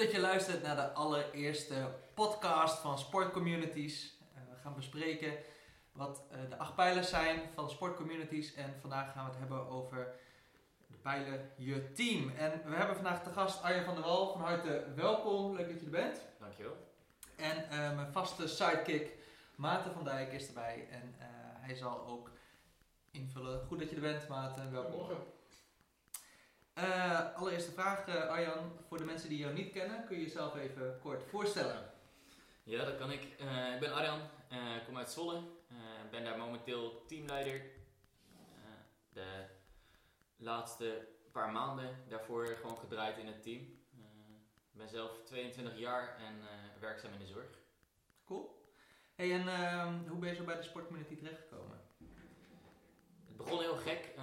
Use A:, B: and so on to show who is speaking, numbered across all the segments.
A: dat je luistert naar de allereerste podcast van Sportcommunities. Uh, we gaan bespreken wat uh, de acht pijlers zijn van sportcommunities. En vandaag gaan we het hebben over de pijlen je team. En we hebben vandaag te gast Arjen van der Wal. Van harte welkom, leuk dat je er bent.
B: Dankjewel.
A: En uh, mijn vaste sidekick Maarten van Dijk is erbij. En hij zal ook invullen. Goed dat je er bent, Maarten. Welkom.
C: Goedemorgen.
A: Uh, allereerste vraag, uh, Arjan. Voor de mensen die jou niet kennen, kun je jezelf even kort voorstellen?
B: Ja, dat kan ik. Uh, ik ben Arjan, ik kom uit Zwolle. Ik ben daar momenteel teamleider. de laatste paar maanden daarvoor gewoon gedraaid in het team. Ik ben zelf 22 jaar en werkzaam in de zorg.
A: Cool. Hey, en ehm, hoe ben je zo bij de sportcommunity terechtgekomen?
B: Het begon heel gek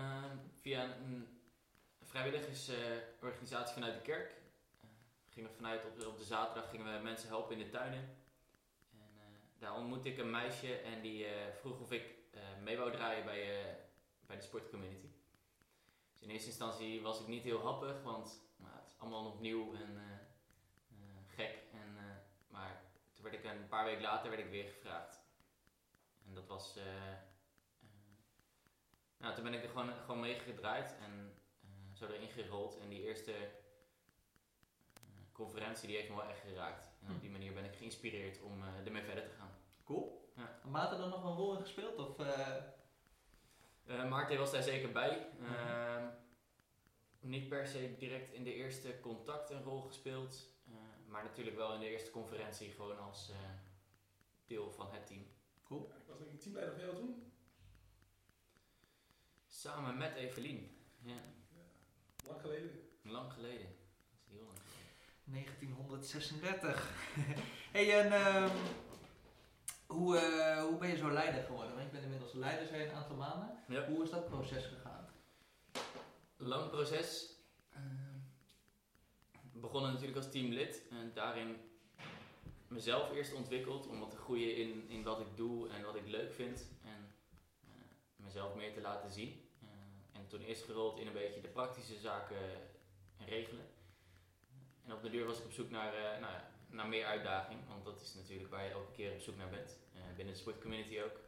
B: via een vrijwilligersorganisatie vanuit de kerk. Uh, gingen vanuit op, op, de zaterdag gingen we mensen helpen in de tuinen. En uh, daar ontmoette ik een meisje en die vroeg of ik mee wou draaien bij, bij de sportcommunity. Dus in eerste instantie was ik niet heel happig, want nou, het is allemaal nog nieuw en gek. En, maar toen werd ik een paar weken later werd ik weer gevraagd. En dat was. nou, toen ben ik er gewoon, gewoon mee gedraaid. En zo erin gerold. En die eerste uh, conferentie die heeft me wel echt geraakt. En op hm. die manier ben ik geïnspireerd om uh, ermee verder te gaan.
A: Cool. Ja. Maarten dan nog een rol in gespeeld? Of, uh...
B: Maarten was daar zeker bij. -huh. Ehm, niet per se direct in de eerste contact een rol gespeeld. maar natuurlijk wel in de eerste conferentie gewoon als deel van het team.
A: Cool.
C: ik was denk ik teamleider van jou toen.
B: Samen met Evelien. Ja.
C: Lang geleden.
B: Lang geleden. Dat is heel lang geleden.
A: 1936. hey, en um, hoe, uh, hoe ben je zo leider geworden? Want je bent inmiddels leider zijn een aantal maanden.
B: Ja.
A: Hoe is dat proces gegaan?
B: Lang proces. Uh, begonnen natuurlijk als teamlid en daarin mezelf eerst ontwikkeld om wat te groeien in, in wat ik doe en wat ik leuk vind. En uh, mezelf meer te laten zien. En toen eerst gerold in een beetje de praktische zaken regelen. En op de deur was ik op zoek naar, uh, nou, naar meer uitdaging, want dat is natuurlijk waar je elke keer op zoek naar bent. Uh, binnen de sportcommunity ook.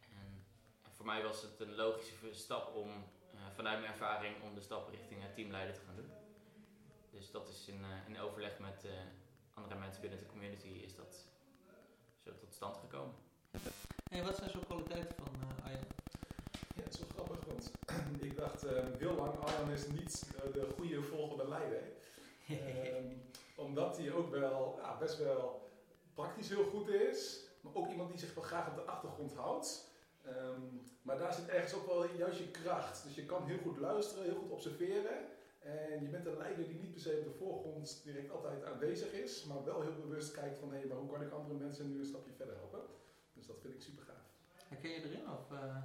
B: En, voor mij was het een logische stap om uh, vanuit mijn ervaring om de stap richting teamleider te gaan doen. Dus dat is in, in overleg met andere mensen binnen de community is dat zo tot stand gekomen.
A: En wat zijn zo kwaliteiten van Arjen?
C: Ja, het is wel grappig, want ik dacht uh, heel lang, Arjan is niet uh, de goede volgende leider. um, omdat hij ook wel, ja, best wel praktisch heel goed is, maar ook iemand die zich wel graag op de achtergrond houdt. Um, maar daar zit ergens ook wel juist je kracht. Dus je kan heel goed luisteren, heel goed observeren. En je bent een leider die niet per se op de voorgrond direct altijd aanwezig is, maar wel heel bewust kijkt van hé, hey, maar hoe kan ik andere mensen nu een stapje verder helpen. Dus dat vind ik super gaaf.
A: Herken je erin? Of, uh...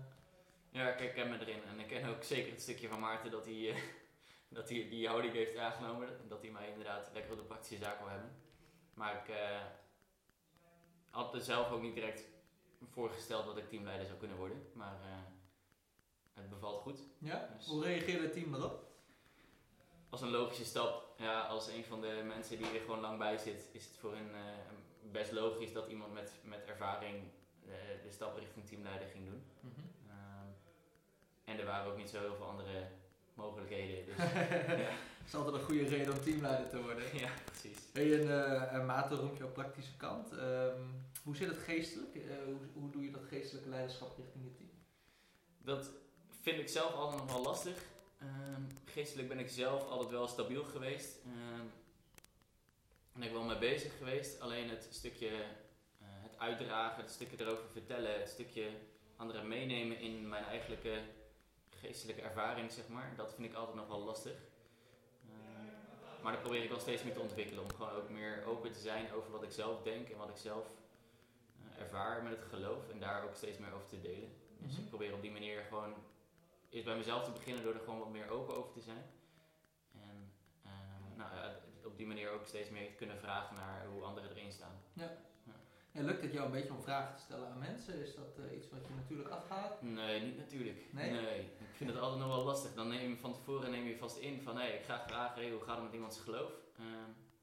B: Ja, ik ken me erin. En ik ken ook zeker het stukje van Maarten dat hij, uh, dat hij die houding heeft aangenomen. Dat hij mij inderdaad lekker op de praktische zaak wil hebben. Maar ik uh, had er zelf ook niet direct voorgesteld dat ik teamleider zou kunnen worden. Maar uh, het bevalt goed.
A: Ja? Dus Hoe reageerde het team erop?
B: Als een logische stap. Ja, als een van de mensen die er gewoon lang bij zit, is het voor hen best logisch dat iemand met, met ervaring de stap richting teamleider ging doen. Mm -hmm. En er waren ook niet zo heel veel andere mogelijkheden. Dus,
A: ja. Het is altijd een goede reden om teamleider te worden.
B: Ja, precies.
A: Hey, en uh, eh, Maarten, rond jouw praktische kant. Um, hoe zit het geestelijk? Uh, hoe, hoe, doe je dat geestelijke leiderschap richting je team?
B: Dat vind ik zelf altijd nog wel lastig. Um, geestelijk ben ik zelf altijd wel stabiel geweest. Um, ben ik wel mee bezig geweest. Alleen het stukje uh, het uitdragen, het stukje erover vertellen, het stukje anderen meenemen in mijn eigenlijke geestelijke ervaring, zeg maar. Dat vind ik altijd nog wel lastig. Uh, maar dat probeer ik wel steeds meer te ontwikkelen. Om gewoon ook meer open te zijn over wat ik zelf denk en wat ik zelf uh, ervaar met het geloof. En daar ook steeds meer over te delen. Dus
A: Mhm.
B: ik probeer op die manier gewoon eerst bij mezelf te beginnen door er gewoon wat meer open over te zijn. En uh, nou, ja, op die manier ook steeds meer te kunnen vragen naar hoe anderen erin staan.
A: Ja. En lukt het jou een beetje om vragen te stellen aan mensen? Is dat uh, iets wat je natuurlijk afgaat?
B: Nee, niet natuurlijk.
A: Nee?
B: Ik vind het altijd nog wel lastig. Dan neem je van tevoren neem je vast in van hé, hey, ik ga graag hey, hoe gaat het met iemands geloof? Uh,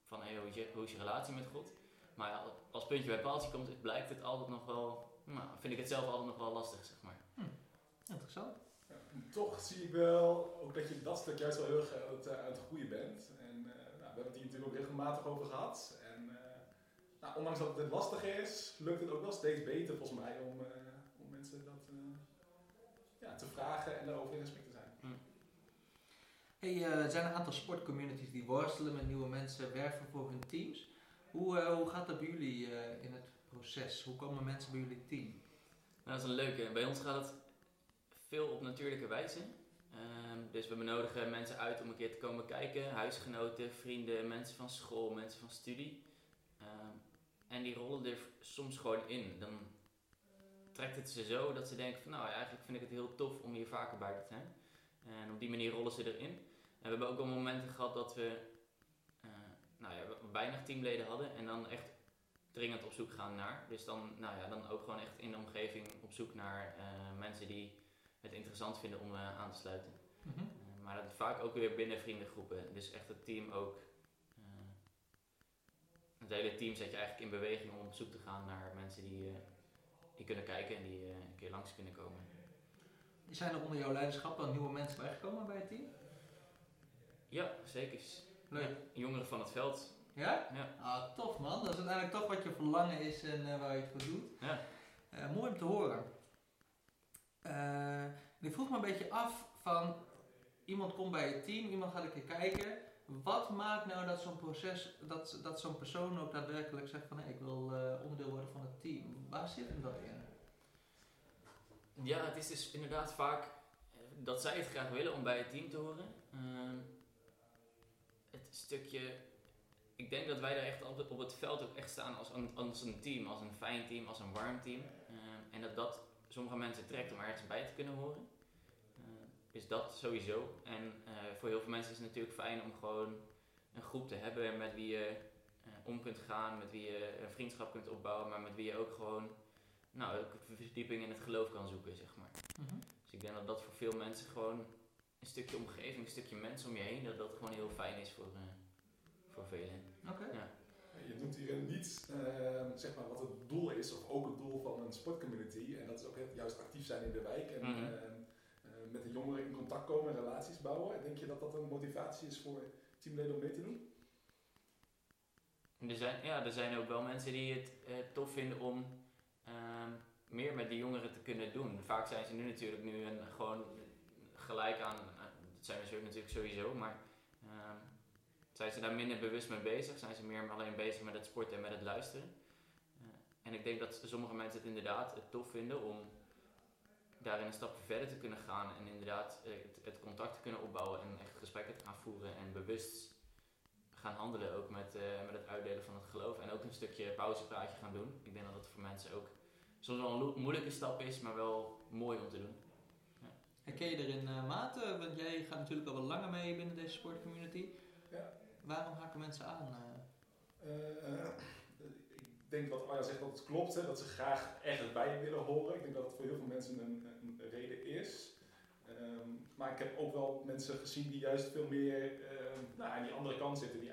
B: van hey, hoe, is je, hoe is je relatie met God. Maar ja, als puntje bij paaltje komt, blijkt het altijd nog wel, nou, vind ik het zelf altijd nog wel lastig, zeg maar.
A: Interessant.
C: Ja, toch zie ik wel ook dat je dat stuk juist wel heel erg aan het, eh, aan het groeien bent. En eh, nou, we hebben het hier natuurlijk ook regelmatig over gehad. Nou, ondanks dat het lastig is, lukt het ook wel steeds beter volgens mij om, eh, om mensen dat eh, ja, te vragen en daarover in gesprek te zijn.
A: Hey, eh, er zijn een aantal sportcommunities die worstelen met nieuwe mensen, werven voor hun teams. Hoe, eh, hoe gaat dat bij jullie eh, in het proces? Hoe komen mensen bij jullie team?
B: Nou, dat is een leuke. Bij ons gaat het veel op natuurlijke wijze. Ehm, dus we benodigen mensen uit om een keer te komen kijken. Huisgenoten, vrienden, mensen van school, mensen van studie. En die rollen er soms gewoon in. Dan trekt het ze zo dat ze denken van nou eigenlijk vind ik het heel tof om hier vaker bij te zijn. En op die manier rollen ze erin. En we hebben ook wel momenten gehad dat we eh, nou ja, weinig teamleden hadden en dan echt dringend op zoek gaan naar. Dus dan, nou ja, dan ook gewoon echt in de omgeving op zoek naar eh, mensen die het interessant vinden om eh, aan te sluiten.
A: Mhm.
B: Maar dat vaak ook weer binnen vriendengroepen. Dus echt het team ook. Het hele team zet je eigenlijk in beweging om op zoek te gaan naar mensen die, eh, die kunnen kijken en die eh, een keer langs kunnen komen.
A: Zijn er onder jouw leiderschap wel nieuwe mensen bijgekomen bij het team?
B: Ja, zeker.
A: Leuk.
B: Ja, jongeren van het veld.
A: Ja?
B: Ja.
A: Ah, tof man. Dat is uiteindelijk toch wat je verlangen is en eh, waar je het voor doet.
B: Ja.
A: Mooi om te horen. Eh, ik vroeg me een beetje af van iemand komt bij het team, iemand gaat een keer kijken. Wat maakt nou dat zo'n proces, dat, dat zo'n persoon ook daadwerkelijk zegt van hey, ik wil eh, onderdeel worden van het team? Waar zit hem dat in?
B: Ja, het is dus inderdaad vaak eh, dat zij het graag willen om bij het team te horen. Ehm, het stukje, ik denk dat wij daar echt op het, op het veld ook echt staan als een, als een team, als een fijn team, als een warm team. Ehm, en dat dat sommige mensen trekt om ergens bij te kunnen horen. Ehm, dus dat sowieso. En eh, voor heel veel mensen is het natuurlijk fijn om gewoon een groep te hebben met wie je eh, om kunt gaan, met wie je een vriendschap kunt opbouwen, maar met wie je ook gewoon nou, ook verdieping in het geloof kan zoeken, zeg maar. Dus ik denk dat dat voor veel mensen gewoon een stukje omgeving, een stukje mensen om je heen, dat dat gewoon heel fijn is voor, eh, voor velen.
A: Oké.
C: Je noemt hier niet eh, zeg maar wat het doel is, of ook het doel van een sportcommunity. En dat is ook juist actief zijn in de wijk en
B: Mhm.
C: eh, eh, met de jongeren in contact komen en relaties bouwen. Denk je dat dat een motivatie is voor teamleden om mee te doen?
B: En Er zijn, ja, er zijn ook wel mensen die het eh, tof vinden om ehm, meer met die jongeren te kunnen doen. Vaak zijn ze nu natuurlijk nu een, gewoon gelijk aan, eh, dat zijn zo natuurlijk sowieso, maar ehm, zijn ze daar minder bewust mee bezig? Zijn ze meer alleen bezig met het sporten en met het luisteren? Eh, en ik denk dat sommige mensen het inderdaad tof vinden om daarin een stapje verder te kunnen gaan en inderdaad eh, het, het contact te kunnen opbouwen en echt gesprekken te gaan voeren en bewust gaan handelen ook met, eh, met het uitdelen van het geloof en ook een stukje pauzepraatje gaan doen. Ik denk dat dat voor mensen ook soms wel een moeilijke stap is, maar wel mooi om te doen.
A: Herken je erin uh, mate? Want jij gaat natuurlijk al wat langer mee binnen deze sportcommunity.
C: Ja.
A: Waarom haken mensen aan? eh?
C: Denk wat Arja zegt dat het klopt, hè, dat ze graag ergens bij willen horen. Ik denk dat het voor heel veel mensen een, een reden is. Ehm, maar ik heb ook wel mensen gezien die juist veel meer ehm, nou, aan die andere kant zitten. Die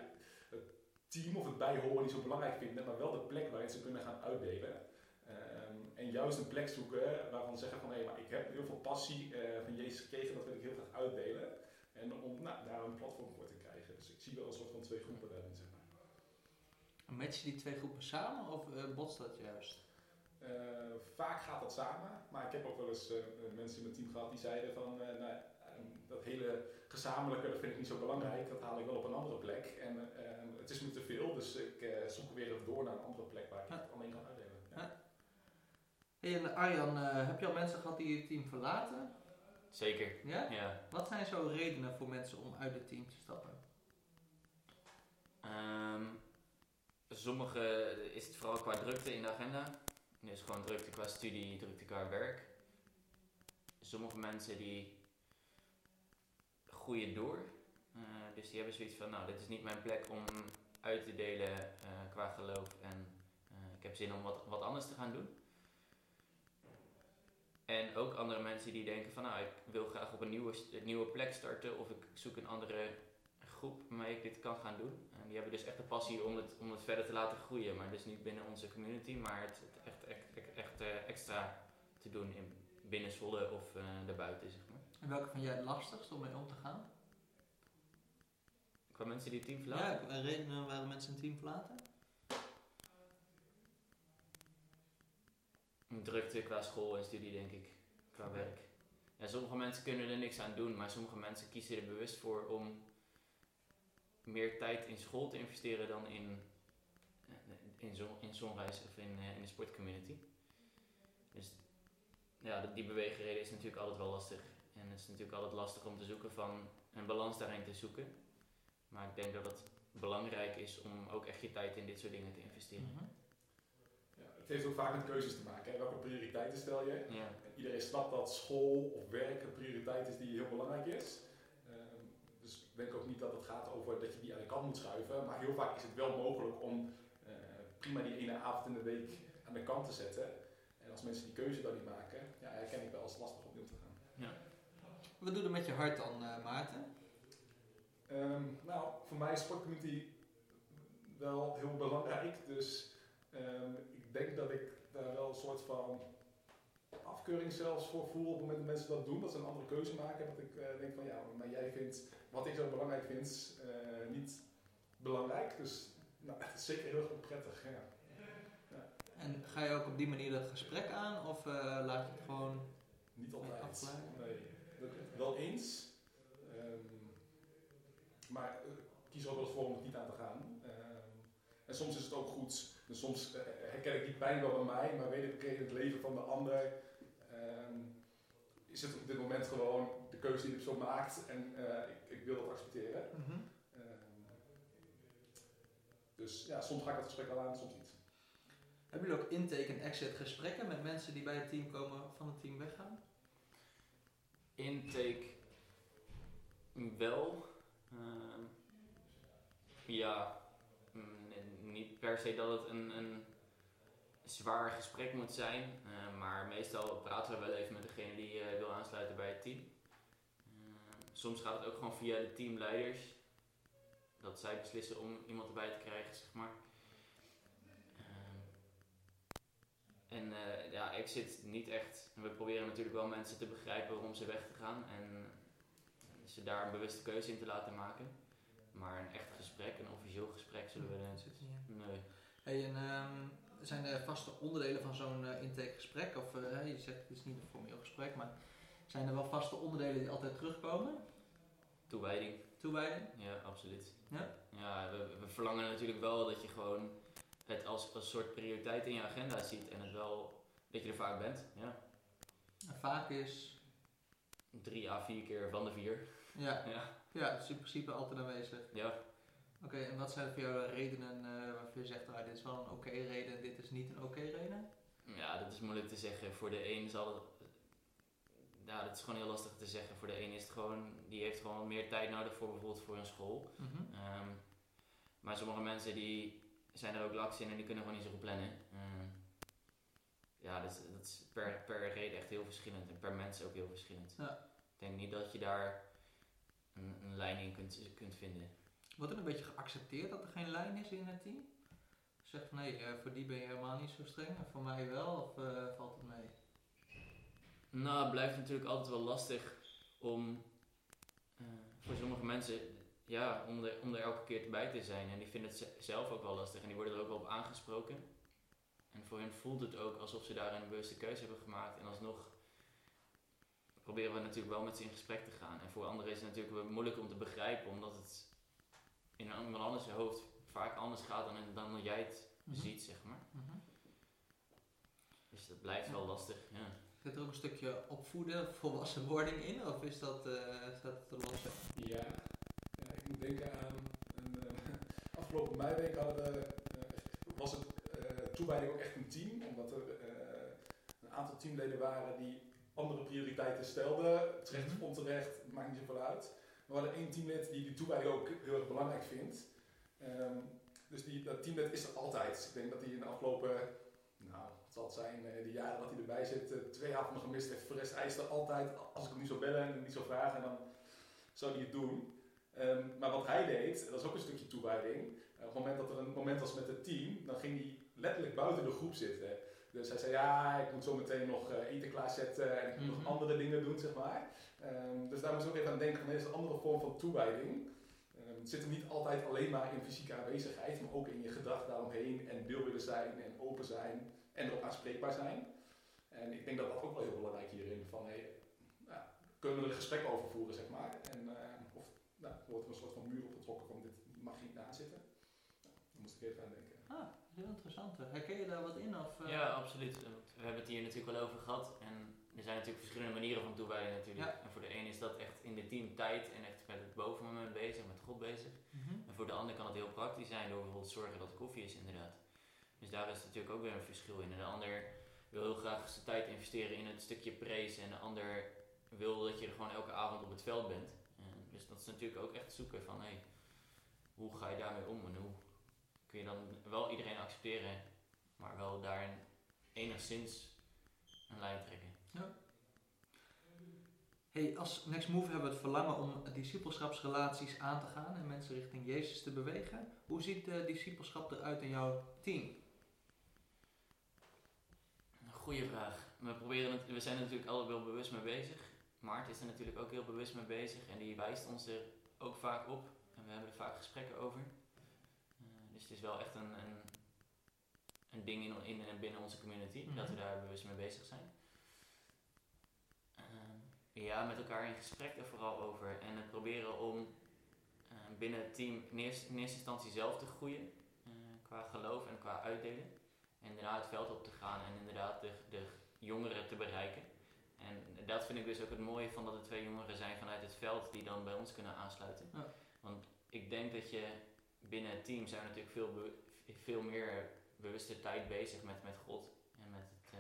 C: het team of het bijhoren niet zo belangrijk vinden, maar wel de plek waarin ze kunnen gaan uitdelen. Ehm, en juist een plek zoeken waarvan ze zeggen van hé, maar ik heb heel veel passie eh, van Jezus gekregen, dat wil ik heel graag uitdelen. En om nou, daar een platform voor te krijgen. Dus ik zie wel een soort van twee groepen daarin, zeg maar.
A: Match je die twee groepen samen of uh, botst dat juist?
C: Uh, vaak gaat dat samen, maar ik heb ook wel eens uh, mensen in mijn team gehad die zeiden van uh, nou, dat hele gezamenlijke dat vind ik niet zo belangrijk, dat haal ik wel op een andere plek. En het is me te veel, dus ik zoek weer even door naar een andere plek waar ik het alleen kan uitdelen. Ja.
A: Hey, en Arjan, heb je al mensen gehad die je team verlaten?
B: Zeker.
A: Ja?
B: ja.
A: Wat zijn zo redenen voor mensen om uit het team te stappen?
B: Sommige is het vooral qua drukte in de agenda. Dus gewoon drukte qua studie, drukte qua werk. Sommige mensen die groeien door. Uh, dus die hebben zoiets van, nou dit is niet mijn plek om uit te delen uh, qua geloof. En ik heb zin om wat, wat anders te gaan doen. En ook andere mensen die denken van, nou ik wil graag op een nieuwe, nieuwe plek starten. Of ik zoek een andere groep waarmee ik dit kan gaan doen. En die hebben dus echt de passie om het, om het verder te laten groeien. Maar dus niet binnen onze community, maar het, het echt, echt, echt, echt eh, extra te doen in, binnen Zwolle of eh, daarbuiten, zeg maar.
A: En welke vind jij het lastigst om mee om te gaan?
B: Qua mensen die het team verlaten?
A: Ja, redenen waarom mensen een team verlaten?
B: Drukte qua school en studie, denk ik. Qua werk. Ja, sommige mensen kunnen er niks aan doen, maar sommige mensen kiezen er bewust voor om meer tijd in school te investeren dan in, eh, in, zon, in zonreis of in, eh, in de sportcommunity. Dus ja, die beweegreden is natuurlijk altijd wel lastig. En het is natuurlijk altijd lastig om te zoeken van een balans daarin te zoeken. Maar ik denk dat het belangrijk is om ook echt je tijd in dit soort dingen te investeren.
A: Mhm.
C: Ja, het heeft ook vaak met keuzes te maken. Hè? Welke prioriteiten stel je?
B: Ja.
C: Iedereen snapt dat school of werk een prioriteit is die heel belangrijk is. Ik denk ook niet dat het gaat over dat je die aan de kant moet schuiven. Maar heel vaak is het wel mogelijk om eh, prima die ene avond in de week aan de kant te zetten. En als mensen die keuze dan niet maken, ja, herken ik wel als lastig om te gaan.
A: Wat doe je met je hart dan, eh, Maarten?
C: Ehm, nou, voor mij is sportcommunity wel heel belangrijk. Dus ehm, ik denk dat ik daar wel een soort van afkeuring zelfs voor voel op het moment dat mensen dat doen. Dat ze een andere keuze maken. Dat ik eh, denk van ja, maar jij vindt wat ik zo belangrijk vind eh, niet belangrijk. Dus nou, het is zeker heel erg prettig. Ja.
A: En ga je ook op die manier dat gesprek aan of eh, laat je het gewoon...
C: Niet altijd. Nee, dat- wel eens. Ehm, maar kies ook wel voor om er niet aan te gaan. Ehm, en soms is het ook goed. Dus soms eh, herken ik die pijn wel bij mij, maar weet ik, oké, in het leven van de ander ehm, is het op dit moment gewoon de keuze die de persoon maakt en eh, ik, ik wil dat accepteren.
A: Mhm.
C: Ehm, dus ja, soms ga ik dat gesprek wel aan, soms niet.
A: Hebben jullie ook intake en exit gesprekken met mensen die bij het team komen van het team weggaan?
B: Intake wel. Ehm, ja, mm, niet per se dat het een, een zwaar gesprek moet zijn, eh, maar meestal praten we wel even met degene die eh, wil aansluiten bij het team. Ehm, soms gaat het ook gewoon via de teamleiders, dat zij beslissen om iemand erbij te krijgen, zeg maar. En eh, ja, ik zit niet echt. We proberen natuurlijk wel mensen te begrijpen waarom ze weg te gaan en ze daar een bewuste keuze in te laten maken. Maar een echt gesprek, een officieel gesprek, zullen we
A: Dat zit niet in.
B: Nee.
A: Hey, en, ehm, zijn er vaste onderdelen van zo'n eh, intakegesprek? Of eh, je zegt het is niet een formeel gesprek, maar zijn er wel vaste onderdelen die altijd terugkomen?
B: Toewijding,
A: Toewijding?
B: ja, absoluut.
A: Ja?
B: Ja, we, we verlangen natuurlijk wel dat je gewoon het als, als soort prioriteit in je agenda ziet en het wel dat je er vaak bent. Ja.
A: En vaak is,
B: Drie à vier keer van de vier.
A: ja,
B: Ja.
A: Ja, het is in principe altijd aanwezig.
B: ja.
A: Oké, en wat zijn voor jou de redenen eh, waarvoor je zegt, ah, dit is wel een oké reden, dit is niet een oké reden?
B: Ja, dat is moeilijk te zeggen. Voor de een zal het. Ja, dat is gewoon heel lastig te zeggen. Voor de een is het gewoon. Die heeft gewoon meer tijd nodig voor bijvoorbeeld voor een school.
A: Mhm.
B: Ehm, maar sommige mensen die zijn er ook laks in en die kunnen gewoon niet zo goed plannen. Ehm, ja, dat is, dat is per, per reden echt heel verschillend en per mens ook heel verschillend.
A: Ja.
B: Ik denk niet dat je daar een, een lijn in kunt, kunt vinden.
A: Wordt er een beetje geaccepteerd dat er geen lijn is in het team? Zegt van nee, eh, voor die ben je helemaal niet zo streng en voor mij wel, of eh, valt het mee?
B: Nou, het blijft natuurlijk altijd wel lastig om eh, voor sommige mensen ja, om, er, om er elke keer bij te zijn. En die vinden het ze- zelf ook wel lastig en die worden er ook wel op aangesproken. En voor hen voelt het ook alsof ze daar een bewuste keuze hebben gemaakt. En alsnog proberen we natuurlijk wel met ze in gesprek te gaan. En voor anderen is het natuurlijk moeilijk om te begrijpen, omdat het in iemand anders hoofd vaak anders gaat dan, dan dat jij het
A: Mhm.
B: ziet, zeg maar.
A: Mhm.
B: Dus dat blijft wel lastig, ja.
A: Zit er ook een stukje opvoeden, volwassenwording in, of is dat, eh staat het te lossen?
C: Ja, ja ik moet denken aan een, eh, afgelopen meiweek hadden we, eh, was het eh toewijding ook echt een team, omdat er eh, een aantal teamleden waren die andere prioriteiten stelden, terecht of
A: Mhm.
C: onterecht, maakt niet zoveel uit. We hadden één teamlid die die toewijding ook heel erg belangrijk vindt. Ehm, dus die, dat teamlid is er altijd. Dus ik denk dat hij in de afgelopen, nou, het zal het zijn, eh, de jaren dat hij erbij zit, eh, twee avonden gemist heeft. Voor de rest eist er altijd, als ik hem niet zou bellen en hem niet zou vragen, dan zou hij het doen. Ehm, maar wat hij deed, dat is ook een stukje toewijding. op het moment dat er een moment was met het team, dan ging hij letterlijk buiten de groep zitten. Dus hij zei, ja, ik moet zo meteen nog uh, eten klaarzetten en ik moet nog
A: Mhm.
C: andere dingen doen, zeg maar. Ehm, dus daar moest ik ook even aan denken, van, dit is een andere vorm van toewijding. Ehm, het zit hem niet altijd alleen maar in fysieke aanwezigheid, maar ook in je gedrag daaromheen en willen zijn en open zijn en ook aanspreekbaar zijn. En ik denk dat dat ook wel heel belangrijk hierin, van hey, nou, kunnen we er een gesprek over voeren, zeg maar. En, eh, of nou, wordt er een soort van muur opgetrokken van dit mag niet aan zitten. Nou, daar moest ik even aan
A: heel interessant. Herken je daar wat in? Of, eh?
B: Ja, absoluut. We hebben het hier natuurlijk wel over gehad. En er zijn natuurlijk verschillende manieren van toewijding natuurlijk.
A: Ja.
B: En voor de een is dat echt in de teamtijd en echt met het bovenmoment bezig, met God bezig.
A: Mhm.
B: En voor de ander kan het heel praktisch zijn door bijvoorbeeld zorgen dat er koffie is inderdaad. Dus daar is natuurlijk ook weer een verschil in. En de ander wil heel graag zijn tijd investeren in het stukje praise. En de ander wil dat je er gewoon elke avond op het veld bent. En dus dat is natuurlijk ook echt zoeken van hey, hoe ga je daarmee om en hoe kun je dan wel iedereen accepteren, maar wel daarin enigszins een lijn trekken.
A: Hey, als Next Move hebben we het verlangen om discipelschapsrelaties aan te gaan en mensen richting Jezus te bewegen. Hoe ziet uh, discipelschap eruit in jouw team?
B: Een goede vraag. We, proberen het, we zijn er natuurlijk altijd wel bewust mee bezig. Maart is er natuurlijk ook heel bewust mee bezig en die wijst ons er ook vaak op. En we hebben er vaak gesprekken over. Het is wel echt een, een, een ding in, in en binnen onze community
A: Mhm.
B: dat we daar bewust mee bezig zijn. Uh, ja, met elkaar in gesprek er vooral over en het proberen om uh, binnen het team in eerste, in eerste instantie zelf te groeien uh, qua geloof en qua uitdelen. En daarna het veld op te gaan en inderdaad de, de jongeren te bereiken. En dat vind ik dus ook het mooie van dat er twee jongeren zijn vanuit het veld die dan bij ons kunnen aansluiten.
A: Ja.
B: Want ik denk dat je binnen het team zijn we natuurlijk veel, veel meer bewuste tijd bezig met, met God. En met het uh,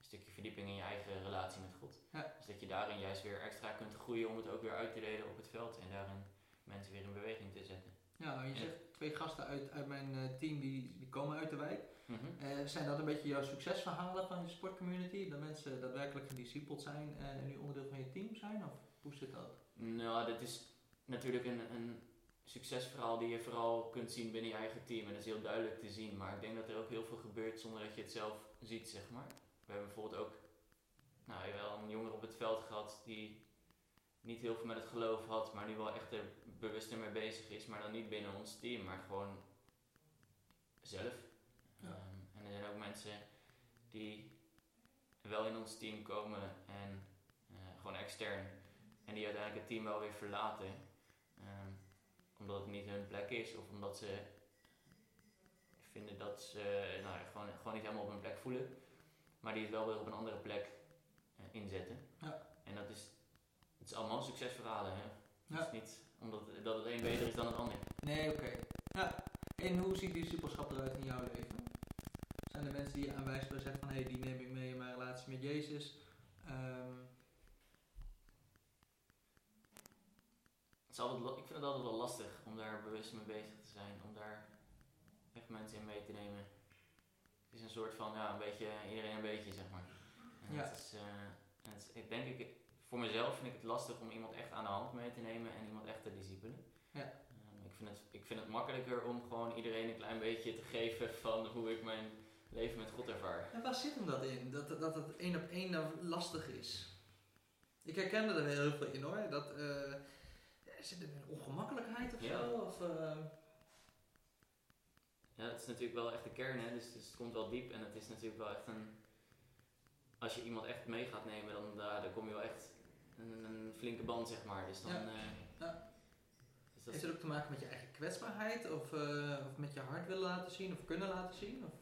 B: stukje verdieping in je eigen relatie met God.
A: Ja.
B: Dus dat je daarin juist weer extra kunt groeien om het ook weer uit te delen op het veld. En daarin mensen weer in beweging te zetten.
A: Ja, je zegt twee gasten uit, uit mijn eh, team die, die komen uit de wijk.
B: Mhm.
A: Eh, zijn dat een beetje jouw succesverhalen van je sportcommunity? Dat mensen daadwerkelijk gediscipeld zijn eh, en nu onderdeel van je team zijn? Of hoe zit dat?
B: Nou, dit is natuurlijk een, een succesverhaal die je vooral kunt zien binnen je eigen team. En dat is heel duidelijk te zien. Maar ik denk dat er ook heel veel gebeurt zonder dat je het zelf ziet, zeg maar. We hebben bijvoorbeeld ook nou, wel een jongen op het veld gehad die niet heel veel met het geloof had, maar nu wel echt er bewust ermee bezig is. Maar dan niet binnen ons team, maar gewoon zelf.
A: Ja.
B: Ehm, en er zijn ook mensen die wel in ons team komen en eh, gewoon extern. En die uiteindelijk het team wel weer verlaten. Omdat het niet hun plek is of omdat ze vinden dat ze nou, ja, gewoon, gewoon niet helemaal op hun plek voelen. Maar die het wel weer op een andere plek eh, inzetten.
A: Ja.
B: En dat is, het is allemaal succesverhalen. Hè?
A: Ja.
B: Het is niet omdat dat het een beter is dan het ander.
A: Nee, oké. Ja. En hoe ziet discipelschap eruit in jouw leven? Zijn er mensen die je aanwijsbaar zeggen van hé, hey, die neem ik mee in mijn relatie met Jezus? Ehm,
B: Het is altijd, ik vind het altijd wel lastig om daar bewust mee bezig te zijn. Om daar echt mensen in mee te nemen. Het is een soort van, ja, een beetje, iedereen een beetje, zeg maar. En
A: Ja.
B: het is, eh, het is- ik denk, ik, voor mezelf vind ik het lastig om iemand echt aan de hand mee te nemen en iemand echt te discipelen.
A: Ja.
B: Ehm, ik, vind het, ik vind het makkelijker om gewoon iedereen een klein beetje te geven van hoe ik mijn leven met God ervaar.
A: En waar zit hem dat in? Dat, dat het één op één dan lastig is? Ik herkende er heel veel in hoor. Dat, eh, zit er een ongemakkelijkheid of
B: Ja.
A: zo? Of, eh,
B: Ja, het is natuurlijk wel echt de kern, hè? Dus, dus het komt wel diep en het is natuurlijk wel echt een. Als je iemand echt mee gaat nemen, dan, daar dan kom je wel echt een, een flinke band, zeg maar. Dus dan.
A: Ja.
B: eh,
A: Ja.
B: dus dat
A: heeft het ook te maken met je eigen kwetsbaarheid? Of, eh, of met je hart willen laten zien of kunnen laten zien? Of?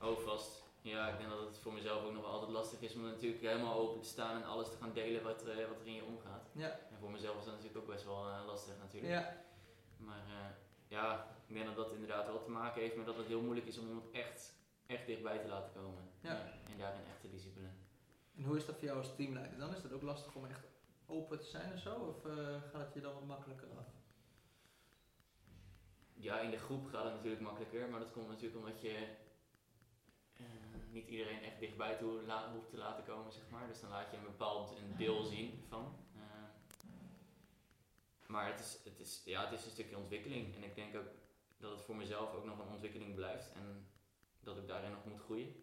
B: ook vast. Ja, ik denk dat het voor mezelf ook nog wel altijd lastig is om natuurlijk helemaal open te staan en alles te gaan delen wat, eh, wat er in je omgaat.
A: Ja.
B: Voor mezelf is dat natuurlijk ook best wel eh, lastig natuurlijk.
A: Ja.
B: Maar eh, ja, ik denk dat dat inderdaad wel te maken heeft met dat het heel moeilijk is om iemand echt, echt dichtbij te laten komen.
A: Ja.
B: En daarin echt te disciplineren.
A: En hoe is dat voor jou als teamleider dan? Is dat ook lastig om echt open te zijn of zo? Of eh, gaat het je dan wat makkelijker af?
B: Ja, in de groep gaat het natuurlijk makkelijker, maar dat komt natuurlijk omdat je niet iedereen echt dichtbij toe hoeft te laten komen, zeg maar. Dus dan laat je een bepaald een deel zien van. Maar het is, het, is, ja, het is een stukje ontwikkeling. En ik denk ook dat het voor mezelf ook nog een ontwikkeling blijft. En dat ik daarin nog moet groeien.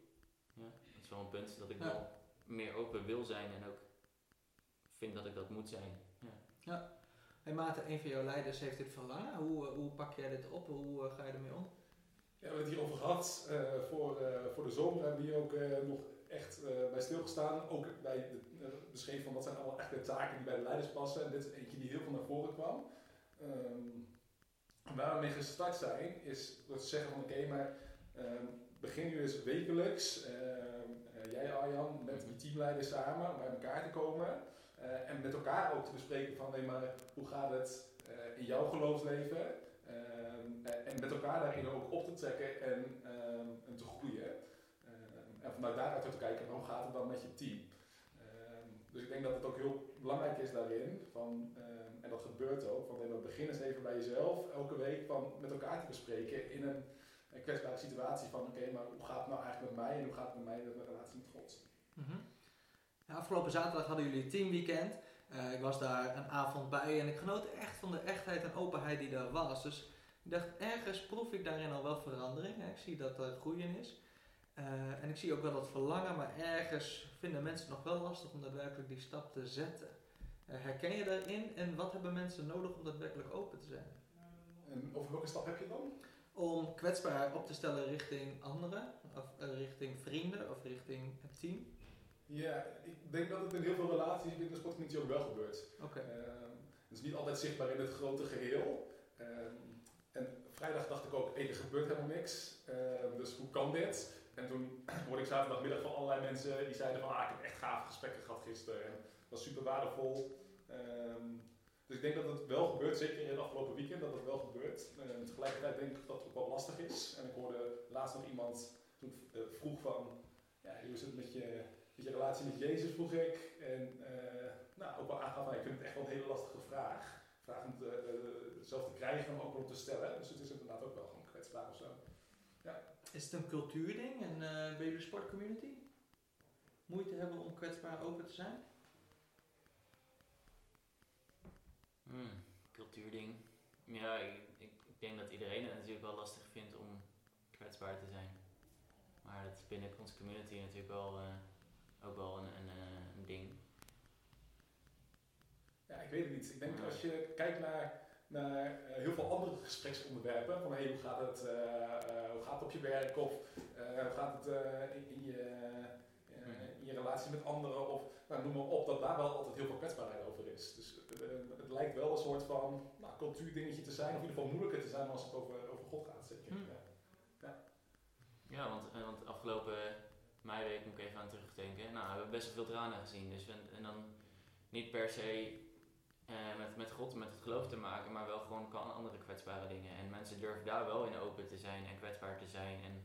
B: Ja, dat is wel een punt dat ik
A: Ja.
B: wel meer open wil zijn en ook vind dat ik dat moet zijn. Ja.
A: Hey Maarten, een van jouw leiders heeft dit verlangen. Hoe, eh, hoe pak jij dit op? Hoe eh, ga je ermee om?
C: Ja, we hebben het hierover gehad. Eh, voor, eh, voor de zomer hebben we hier ook eh, nog echt eh, bij stilgestaan. Ook bij de uh, beschreven van wat zijn allemaal echt de taken die bij de leiders passen. En dit is eentje die heel veel naar voren kwam. Ehm, waar we mee gestart zijn, is door te zeggen van oké, maar ehm, begin nu eens wekelijks, eh, jij Arjan, met die teamleiders samen, om bij elkaar te komen. Eh, en met elkaar ook te bespreken van nee, maar hoe gaat het eh, in jouw geloofsleven? En- met elkaar daarin ook op te trekken en, en te groeien. En vanuit daaruit te kijken, hoe gaat het dan met je team? Ehm, dus ik denk dat het ook heel belangrijk is daarin, van, ehm, en dat gebeurt ook, van maar begin eens even bij jezelf, elke week van met elkaar te bespreken in een, een kwetsbare situatie van oké, maar hoe gaat het nou eigenlijk met mij en hoe gaat het met mij in de relatie met God?
A: Ja, afgelopen zaterdag hadden jullie het teamweekend. Eh, ik was daar een avond bij en ik genoot echt van de echtheid en openheid die daar was. Dus ik dacht, ergens proef ik daarin al wel verandering. Ik zie dat er groeien is. Eh, en ik zie ook wel dat verlangen, maar ergens vinden mensen nog wel lastig om daadwerkelijk die stap te zetten. Eh, herken je daarin en wat hebben mensen nodig om daadwerkelijk open te zijn?
C: En over welke stap heb je dan?
A: Om kwetsbaar op te stellen richting anderen, of eh, richting vrienden, of richting het team.
C: Ja, ik denk dat het in heel veel relaties binnen de sportcommunity ook wel gebeurt.
A: Oké.
C: Ehm, het is niet altijd zichtbaar in het grote geheel. Ehm, en vrijdag dacht ik ook, er gebeurt helemaal niks. Ehm, dus hoe kan dit? En toen hoorde ik zaterdagmiddag van allerlei mensen die zeiden van, ah, ik heb echt gave gesprekken gehad gisteren. En dat was super waardevol. Ehm, dus ik denk dat het wel gebeurt, zeker in het afgelopen weekend, dat het wel gebeurt. Ehm, tegelijkertijd denk ik dat het ook wel lastig is. En ik hoorde laatst nog iemand toen eh, vroeg van, ja, hoe is het met je, je relatie met Jezus, vroeg ik. En eh, nou, ook wel aangaf van, ik vind het echt wel een hele lastige vraag. Vraag om te, eh, zelf te krijgen, maar ook om te stellen. Dus het is inderdaad ook wel gewoon kwetsbaar of zo.
A: Is het een cultuurding en eh bij jullie sportcommunity? Moeite hebben om kwetsbaar open te zijn?
B: Hmm, cultuurding. Ja, ik, ik, denk dat iedereen het natuurlijk wel lastig vindt om kwetsbaar te zijn. Maar dat is binnen onze community natuurlijk wel, eh, ook wel een, een, eh, een ding.
C: Ja, ik weet het niet. Ik denk als je kijkt naar, naar eh, heel veel andere gespreksonderwerpen, van hey, hoe gaat het, eh, eh, hoe gaat het op je werk of hoe gaat het in, je, eh, in je relatie met anderen of nou, noem maar op, dat daar wel altijd heel veel kwetsbaarheid over is. Dus het lijkt wel een soort van nou, cultuurdingetje te zijn, of in ieder geval moeilijker te zijn als het over, over God gaat. Zeker.
A: Hmm.
C: Ja.
B: Ja, want, want afgelopen meiweek moet ik even aan terugdenken. Nou, we hebben best wel veel tranen gezien. Dus we, en dan niet per se eh, met, met God, met het geloof te maken, maar wel gewoon kan andere kwetsbare dingen. En mensen durven daar wel in open te zijn en kwetsbaar te zijn en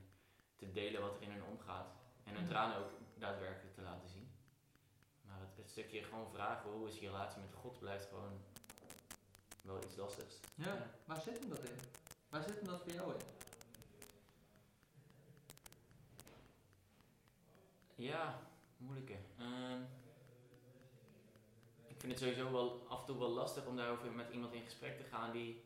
B: te delen wat er in hun omgaat. En hun
A: Mhm.
B: tranen ook daadwerkelijk te laten zien. Maar het, het stukje gewoon vragen hoe is je relatie met God blijft gewoon wel iets lastigs.
A: Ja. Waar zit hem dat in? Waar zit hem dat voor jou in?
B: Ja, moeilijke. Ehm, vind het sowieso wel af en toe wel lastig om daarover met iemand in gesprek te gaan die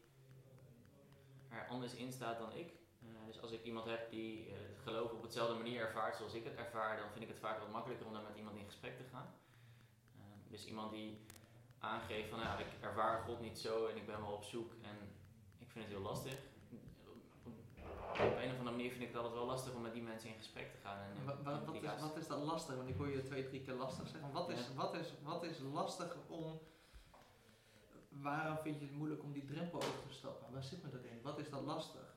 B: er anders in staat dan ik. Eh, dus als ik iemand heb die eh, het geloof op hetzelfde manier ervaart zoals ik het ervaar, dan vind ik het vaak wat makkelijker om daar met iemand in gesprek te gaan. Ehm, dus iemand die aangeeft van ja, ik ervaar God niet zo en ik ben wel op zoek en ik vind het heel lastig. Op een of andere manier vind ik het altijd wel lastig om met die mensen in gesprek te gaan. En in
A: Wa- wa- wat, is, wat is dat lastig? Want ik hoor je twee, drie keer lastig zeggen. Wat is,
B: Ja.
A: wat is, wat is lastig om... Waarom vind je het moeilijk om die drempel over te stappen? Waar zit me dat in? Wat is dat lastig?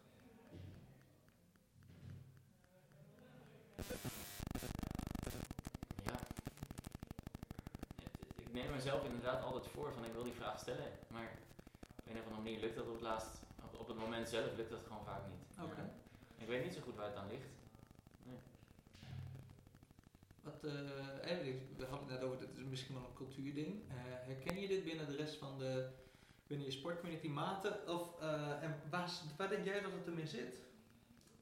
B: Ja. Ik neem mezelf inderdaad altijd voor van ik wil die vraag stellen, maar op een of andere manier lukt dat op het laatst, op, op het moment zelf lukt dat gewoon vaak niet.
A: Oké.
B: Ik weet niet zo goed waar het aan ligt.
A: Wat, eh, eigenlijk, we hadden het net over, dit is misschien wel een cultuurding. Eh, herken je dit binnen de rest van de, binnen je sportcommunity maten? Of, eh, en waar, waar denk jij dat het ermee zit?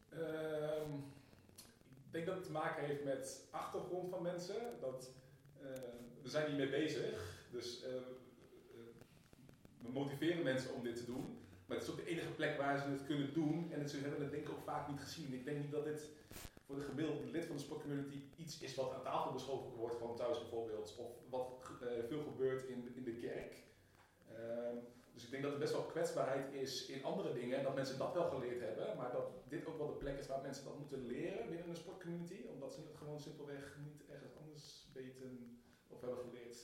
C: Ehm, ik denk dat het te maken heeft met achtergrond van mensen. Dat, eh, we zijn hiermee bezig. Dus we motiveren mensen om dit te doen. Maar het is ook de enige plek waar ze het kunnen doen. En ze hebben het denk ik ook vaak niet gezien. Ik denk niet dat dit voor de gemiddelde lid van de sportcommunity iets is wat aan tafel beschoven wordt, gewoon thuis bijvoorbeeld. Of wat eh, veel gebeurt in, in de kerk. Ehm, dus ik denk dat er best wel kwetsbaarheid is in andere dingen. En dat mensen dat wel geleerd hebben. Maar dat dit ook wel de plek is waar mensen dat moeten leren binnen een sportcommunity. Omdat ze het gewoon simpelweg niet ergens anders weten of hebben geleerd.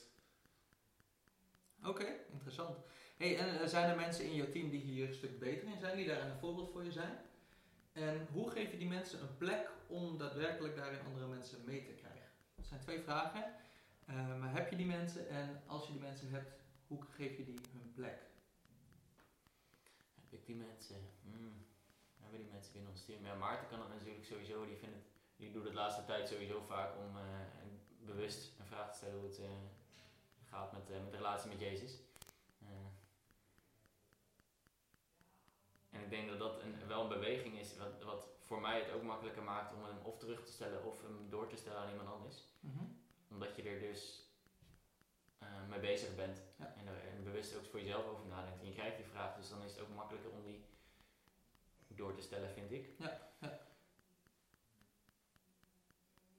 A: Oké, interessant. Hey, en eh, zijn er mensen in jouw team die hier een stuk beter in zijn, die daar een voorbeeld voor je zijn? En hoe geef je die mensen een plek om daadwerkelijk daarin andere mensen mee te krijgen? Dat zijn twee vragen. Uh, maar heb je die mensen en als je die mensen hebt, hoe geef je die hun plek?
B: Heb ik die mensen? Hmm. Hebben die mensen binnen ons team? Ja, Maarten kan het natuurlijk sowieso. Die, die doet het de laatste tijd sowieso vaak om uh, bewust een vraag te stellen hoe het gaat met, met de relatie met Jezus. Ik denk dat dat een, wel een beweging is wat, wat voor mij het ook makkelijker maakt om hem of terug te stellen of hem door te stellen aan iemand anders. Mm Omdat je er dus uh, mee bezig bent ja. en, er, en bewust ook voor jezelf over nadenkt. En je krijgt die vraag, dus dan is het ook makkelijker om die door te stellen, vind ik. Ja, ja.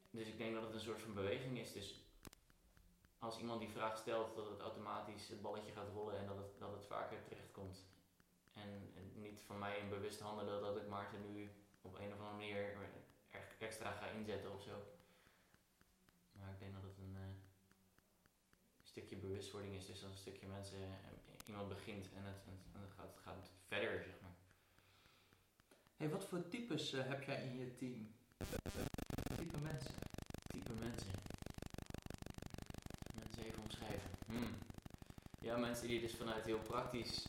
B: Dus ik denk dat het een soort van beweging is. Dus als iemand die vraag stelt, dat het automatisch het balletje gaat rollen en dat het, dat het vaker terechtkomt. En, en niet van mij een bewust handelen dat ik Maarten nu op een of andere manier extra ga inzetten of zo. Maar ik denk dat het een uh, stukje bewustwording is. Dus als een stukje mensen, uh, iemand begint en het, en het, gaat, gaat verder, zeg maar.
A: Hey, wat voor types uh, heb jij in je team? Type mensen?
B: Type mensen. Mensen even omschrijven. Hmm. Ja, mensen die dus vanuit heel praktisch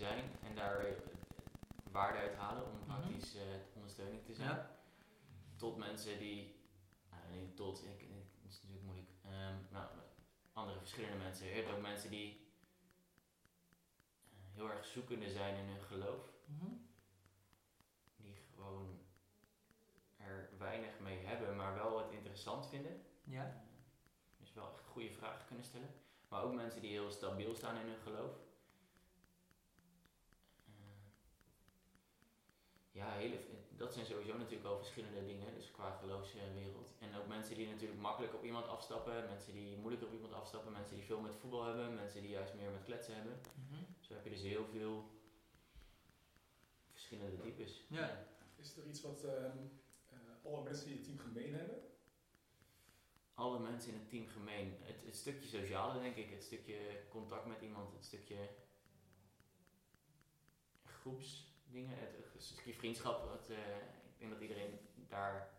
B: zijn en daar waarde uit halen om mhm. praktisch uh, ondersteuning te zijn. Ja. Tot mensen die, nou, niet tot, ik, dat is natuurlijk moeilijk, um, nou, andere verschillende mensen. Je hebt ook mensen die uh, heel erg zoekende zijn in hun geloof. Mhm. Die gewoon er weinig mee hebben, maar wel het interessant vinden. Ja. Dus wel echt goede vragen kunnen stellen. Maar ook mensen die heel stabiel staan in hun geloof. ja, hele, dat zijn sowieso natuurlijk wel verschillende dingen, dus qua geloofswereld. En ook mensen die natuurlijk makkelijk op iemand afstappen, mensen die moeilijker op iemand afstappen, mensen die veel met voetbal hebben, mensen die juist meer met kletsen hebben. Mm Zo heb je dus heel veel verschillende types. Ja.
C: Is er iets wat uh, alle mensen in het team gemeen hebben?
B: Alle mensen in het team gemeen. Het, het stukje sociale denk ik, het stukje contact met iemand, het stukje groepsdingen, het, een stukje vriendschap, wat, uh, ik denk dat iedereen daar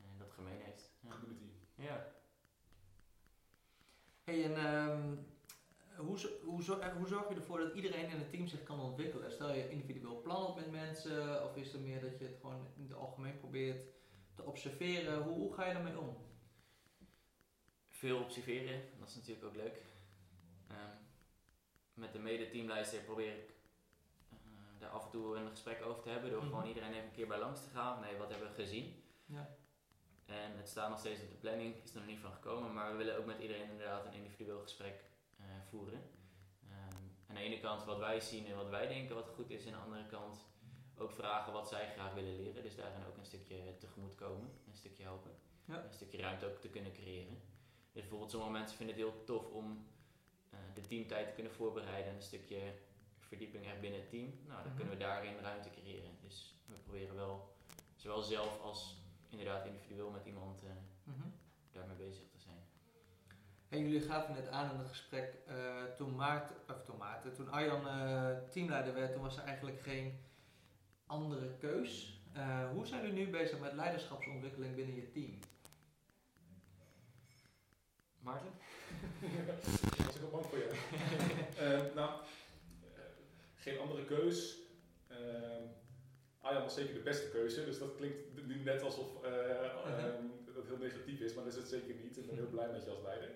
B: uh, dat gemeen heeft.
C: Ja. Community.
B: Ja.
A: Hey, en um, hoe, hoe, hoe zorg je ervoor dat iedereen in het team zich kan ontwikkelen? Stel je individueel plan op met mensen, of is er meer dat je het gewoon in het algemeen probeert te observeren? Hoe, hoe ga je daarmee om?
B: Veel observeren, dat is natuurlijk ook leuk. Um, met de mede-teamlijster probeer ik daar af en toe een gesprek over te hebben. Door mhm. gewoon iedereen even een keer bij langs te gaan. Nee, wat hebben we gezien? Ja. En het staat nog steeds op de planning, is er nog niet van gekomen. Maar we willen ook met iedereen inderdaad een individueel gesprek uh, voeren. Um, aan de ene kant wat wij zien en wat wij denken wat goed is. En aan de andere kant ook vragen wat zij graag willen leren. Dus daarin ook een stukje tegemoet komen, een stukje helpen. Ja. Een stukje ruimte ook te kunnen creëren. Dus bijvoorbeeld sommige mensen vinden het heel tof om uh, de teamtijd te kunnen voorbereiden. En een stukje verdieping echt binnen het team, nou, dan kunnen we mhm. daarin ruimte creëren. Dus we proberen wel, zowel zelf als inderdaad individueel met iemand uh, mm daarmee bezig te zijn.
A: En jullie gaven net aan in het gesprek, uh, toen Maarten, of toen Maarten, toen Arjan uh, teamleider werd, toen was er eigenlijk geen andere keus. hoe zijn jullie nu bezig met leiderschapsontwikkeling binnen je team?
B: Maarten?
C: Dat was ik ook bang voor je. nou, geen andere keus. Uh, Arjan was zeker de beste keuze, dus dat klinkt nu net alsof uh, dat heel negatief is, maar dat is het zeker niet. Ik ben heel blij met je als leider.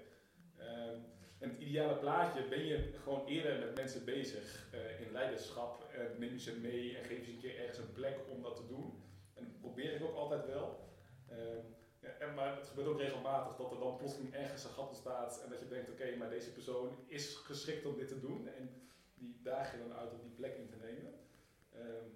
C: Ehm, en het ideale plaatje ben je gewoon eerder met mensen bezig uh, in leiderschap. En neem je ze mee en geef je ze een keer ergens een plek om dat te doen. En dat probeer ik ook altijd wel. Ja, en, maar het gebeurt ook regelmatig dat er dan plotseling ergens een gat ontstaat en dat je denkt, oké, maar deze persoon is geschikt om dit te doen. En die daag je dan uit om die plek in te nemen. Ehm,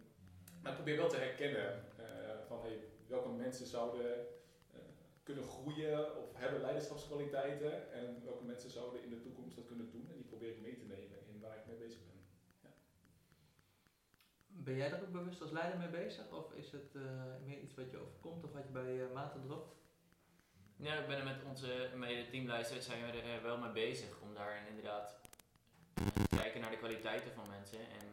C: maar ik probeer wel te herkennen uh, van hey, welke mensen zouden uh, kunnen groeien of hebben leiderschapskwaliteiten en welke mensen zouden in de toekomst dat kunnen doen. En die probeer ik mee te nemen in waar ik mee bezig ben. Ja.
A: Ben jij daar ook bewust als leider mee bezig? Of is het uh, meer iets wat je overkomt of wat je bij uh, maten dropt?
B: Ja, ik ben er met onze mede teamleiders zijn we er wel mee bezig om daar inderdaad kijken naar de kwaliteiten van mensen. En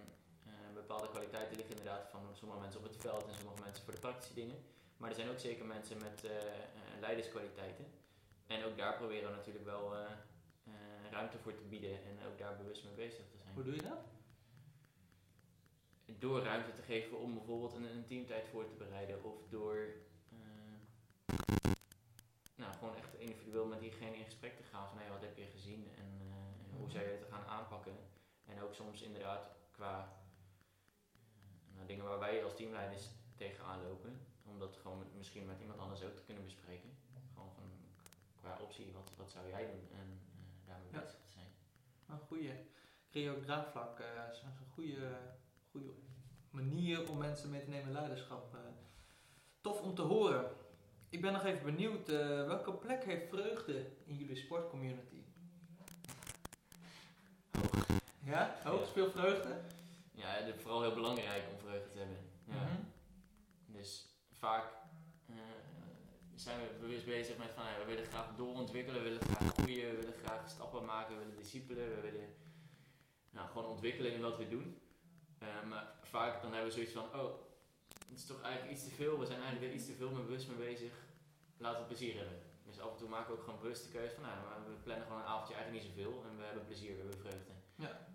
B: uh, bepaalde kwaliteiten liggen inderdaad van sommige mensen op het veld en sommige mensen voor de praktische dingen. Maar er zijn ook zeker mensen met leiderskwaliteiten. En ook daar proberen we natuurlijk wel ruimte voor te bieden en ook daar bewust mee bezig te zijn.
A: Hoe doe je dat?
B: Door ruimte te geven om bijvoorbeeld een, een teamtijd voor te bereiden of door uh, nou, gewoon echt individueel met diegene in gesprek te gaan van hey, wat heb je gezien en uh, hoe zou je het gaan aanpakken. En ook soms inderdaad qua uh, nou, dingen waar wij als teamleiders tegenaan lopen, om dat gewoon met, misschien met iemand anders ook te kunnen bespreken. Gewoon van qua optie, wat, wat zou jij doen en daarmee
A: Ja.
B: bezig te zijn.
A: Een goede. Creëer ook draagvlak. eh, is een goede, goede manier om mensen mee te nemen in leiderschap. eh. tof om te horen. Ik ben nog even benieuwd, eh, welke plek heeft vreugde in jullie sportcommunity?
B: Hoog.
A: Ja? Hoog
B: Ja.
A: speelt vreugde?
B: Ja, het is vooral heel belangrijk om vreugde te hebben. Ja.
A: Mhm.
B: Dus vaak eh, zijn we bewust bezig met van we willen graag doorontwikkelen, we willen graag groeien, we willen graag stappen maken, we willen discipelen, we willen nou, gewoon ontwikkelen in wat we doen. Eh, maar vaak dan hebben we zoiets van, oh, het is toch eigenlijk iets te veel, we zijn eigenlijk er iets te veel mee bewust mee bezig, laten we plezier hebben. Dus af en toe maken we ook gewoon bewust de keuze van, nou, we plannen gewoon een avondje eigenlijk niet zoveel en we hebben plezier, we hebben vreugde.
A: Ja.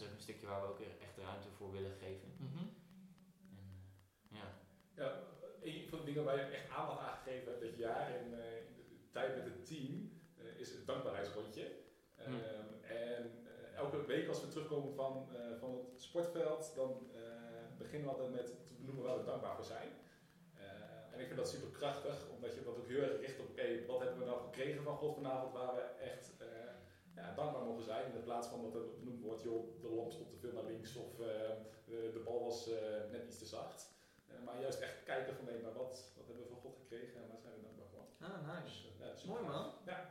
B: En is ook een stukje waar we ook echt ruimte voor willen geven.
A: Mhm.
B: En, eh, ja.
C: Ja, een van de dingen waar je echt aandacht aan gegeven hebt dit jaar in, eh, in de tijd met het team eh, is het dankbaarheidsrondje. Ehm, En elke week als we terugkomen van, eh, van het sportveld, dan eh, beginnen we altijd met te benoemen waar we dankbaar voor zijn. Eh, en ik vind dat super krachtig, omdat je dat ook heel erg richt op, oké, wat hebben we nou gekregen van God vanavond waar we echt eh, ja, dankbaar mogen zijn. In plaats van dat er benoemd wordt, joh, de lamp stond te veel naar links of eh, de, de bal was eh, net iets te zacht. Eh, maar juist echt kijken van, nee, maar wat, wat hebben we van God gekregen en waar zijn we dankbaar voor.
A: Ah,
C: Dus,
A: nice.
C: ja, super
A: Mooi man.
C: Ja.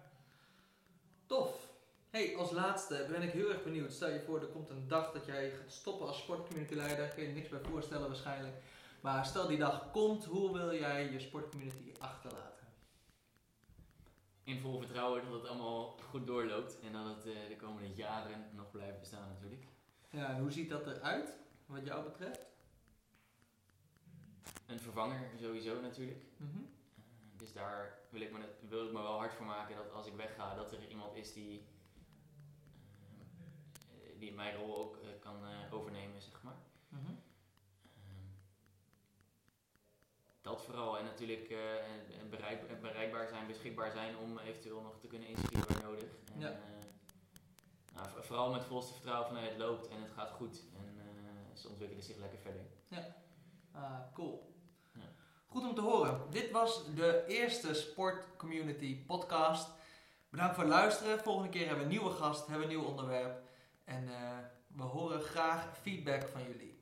A: Tof. Hey, als laatste ben ik heel erg benieuwd. Stel je voor, er komt een dag dat jij gaat stoppen als sportcommunity leider. Kun je je niks bij voorstellen waarschijnlijk. Maar stel die dag komt, hoe wil jij je sportcommunity achterlaten?
B: In vol vertrouwen dat het allemaal goed doorloopt en dat het eh, de komende jaren nog blijft bestaan natuurlijk.
A: Ja, en hoe ziet dat eruit, wat jou betreft?
B: Een vervanger sowieso natuurlijk.
A: Mhm.
B: Eh, dus daar wil ik, me, wil ik me wel hard voor maken dat als ik wegga, dat er iemand is die, eh, die mijn rol ook kan overnemen, zeg maar. Dat vooral en natuurlijk eh, en bereik, bereikbaar zijn, beschikbaar zijn om eventueel nog te kunnen inschieten waar nodig. En,
A: Ja.
B: eh, nou, vooral met volste vertrouwen van eh, het loopt en het gaat goed en eh, ze ontwikkelen zich lekker verder.
A: Ah, cool.
B: Ja.
A: Goed om te horen. Dit was de eerste Sport Community podcast. Bedankt voor het luisteren. Volgende keer hebben we een nieuwe gast, hebben we een nieuw onderwerp. En eh, we horen graag feedback van jullie.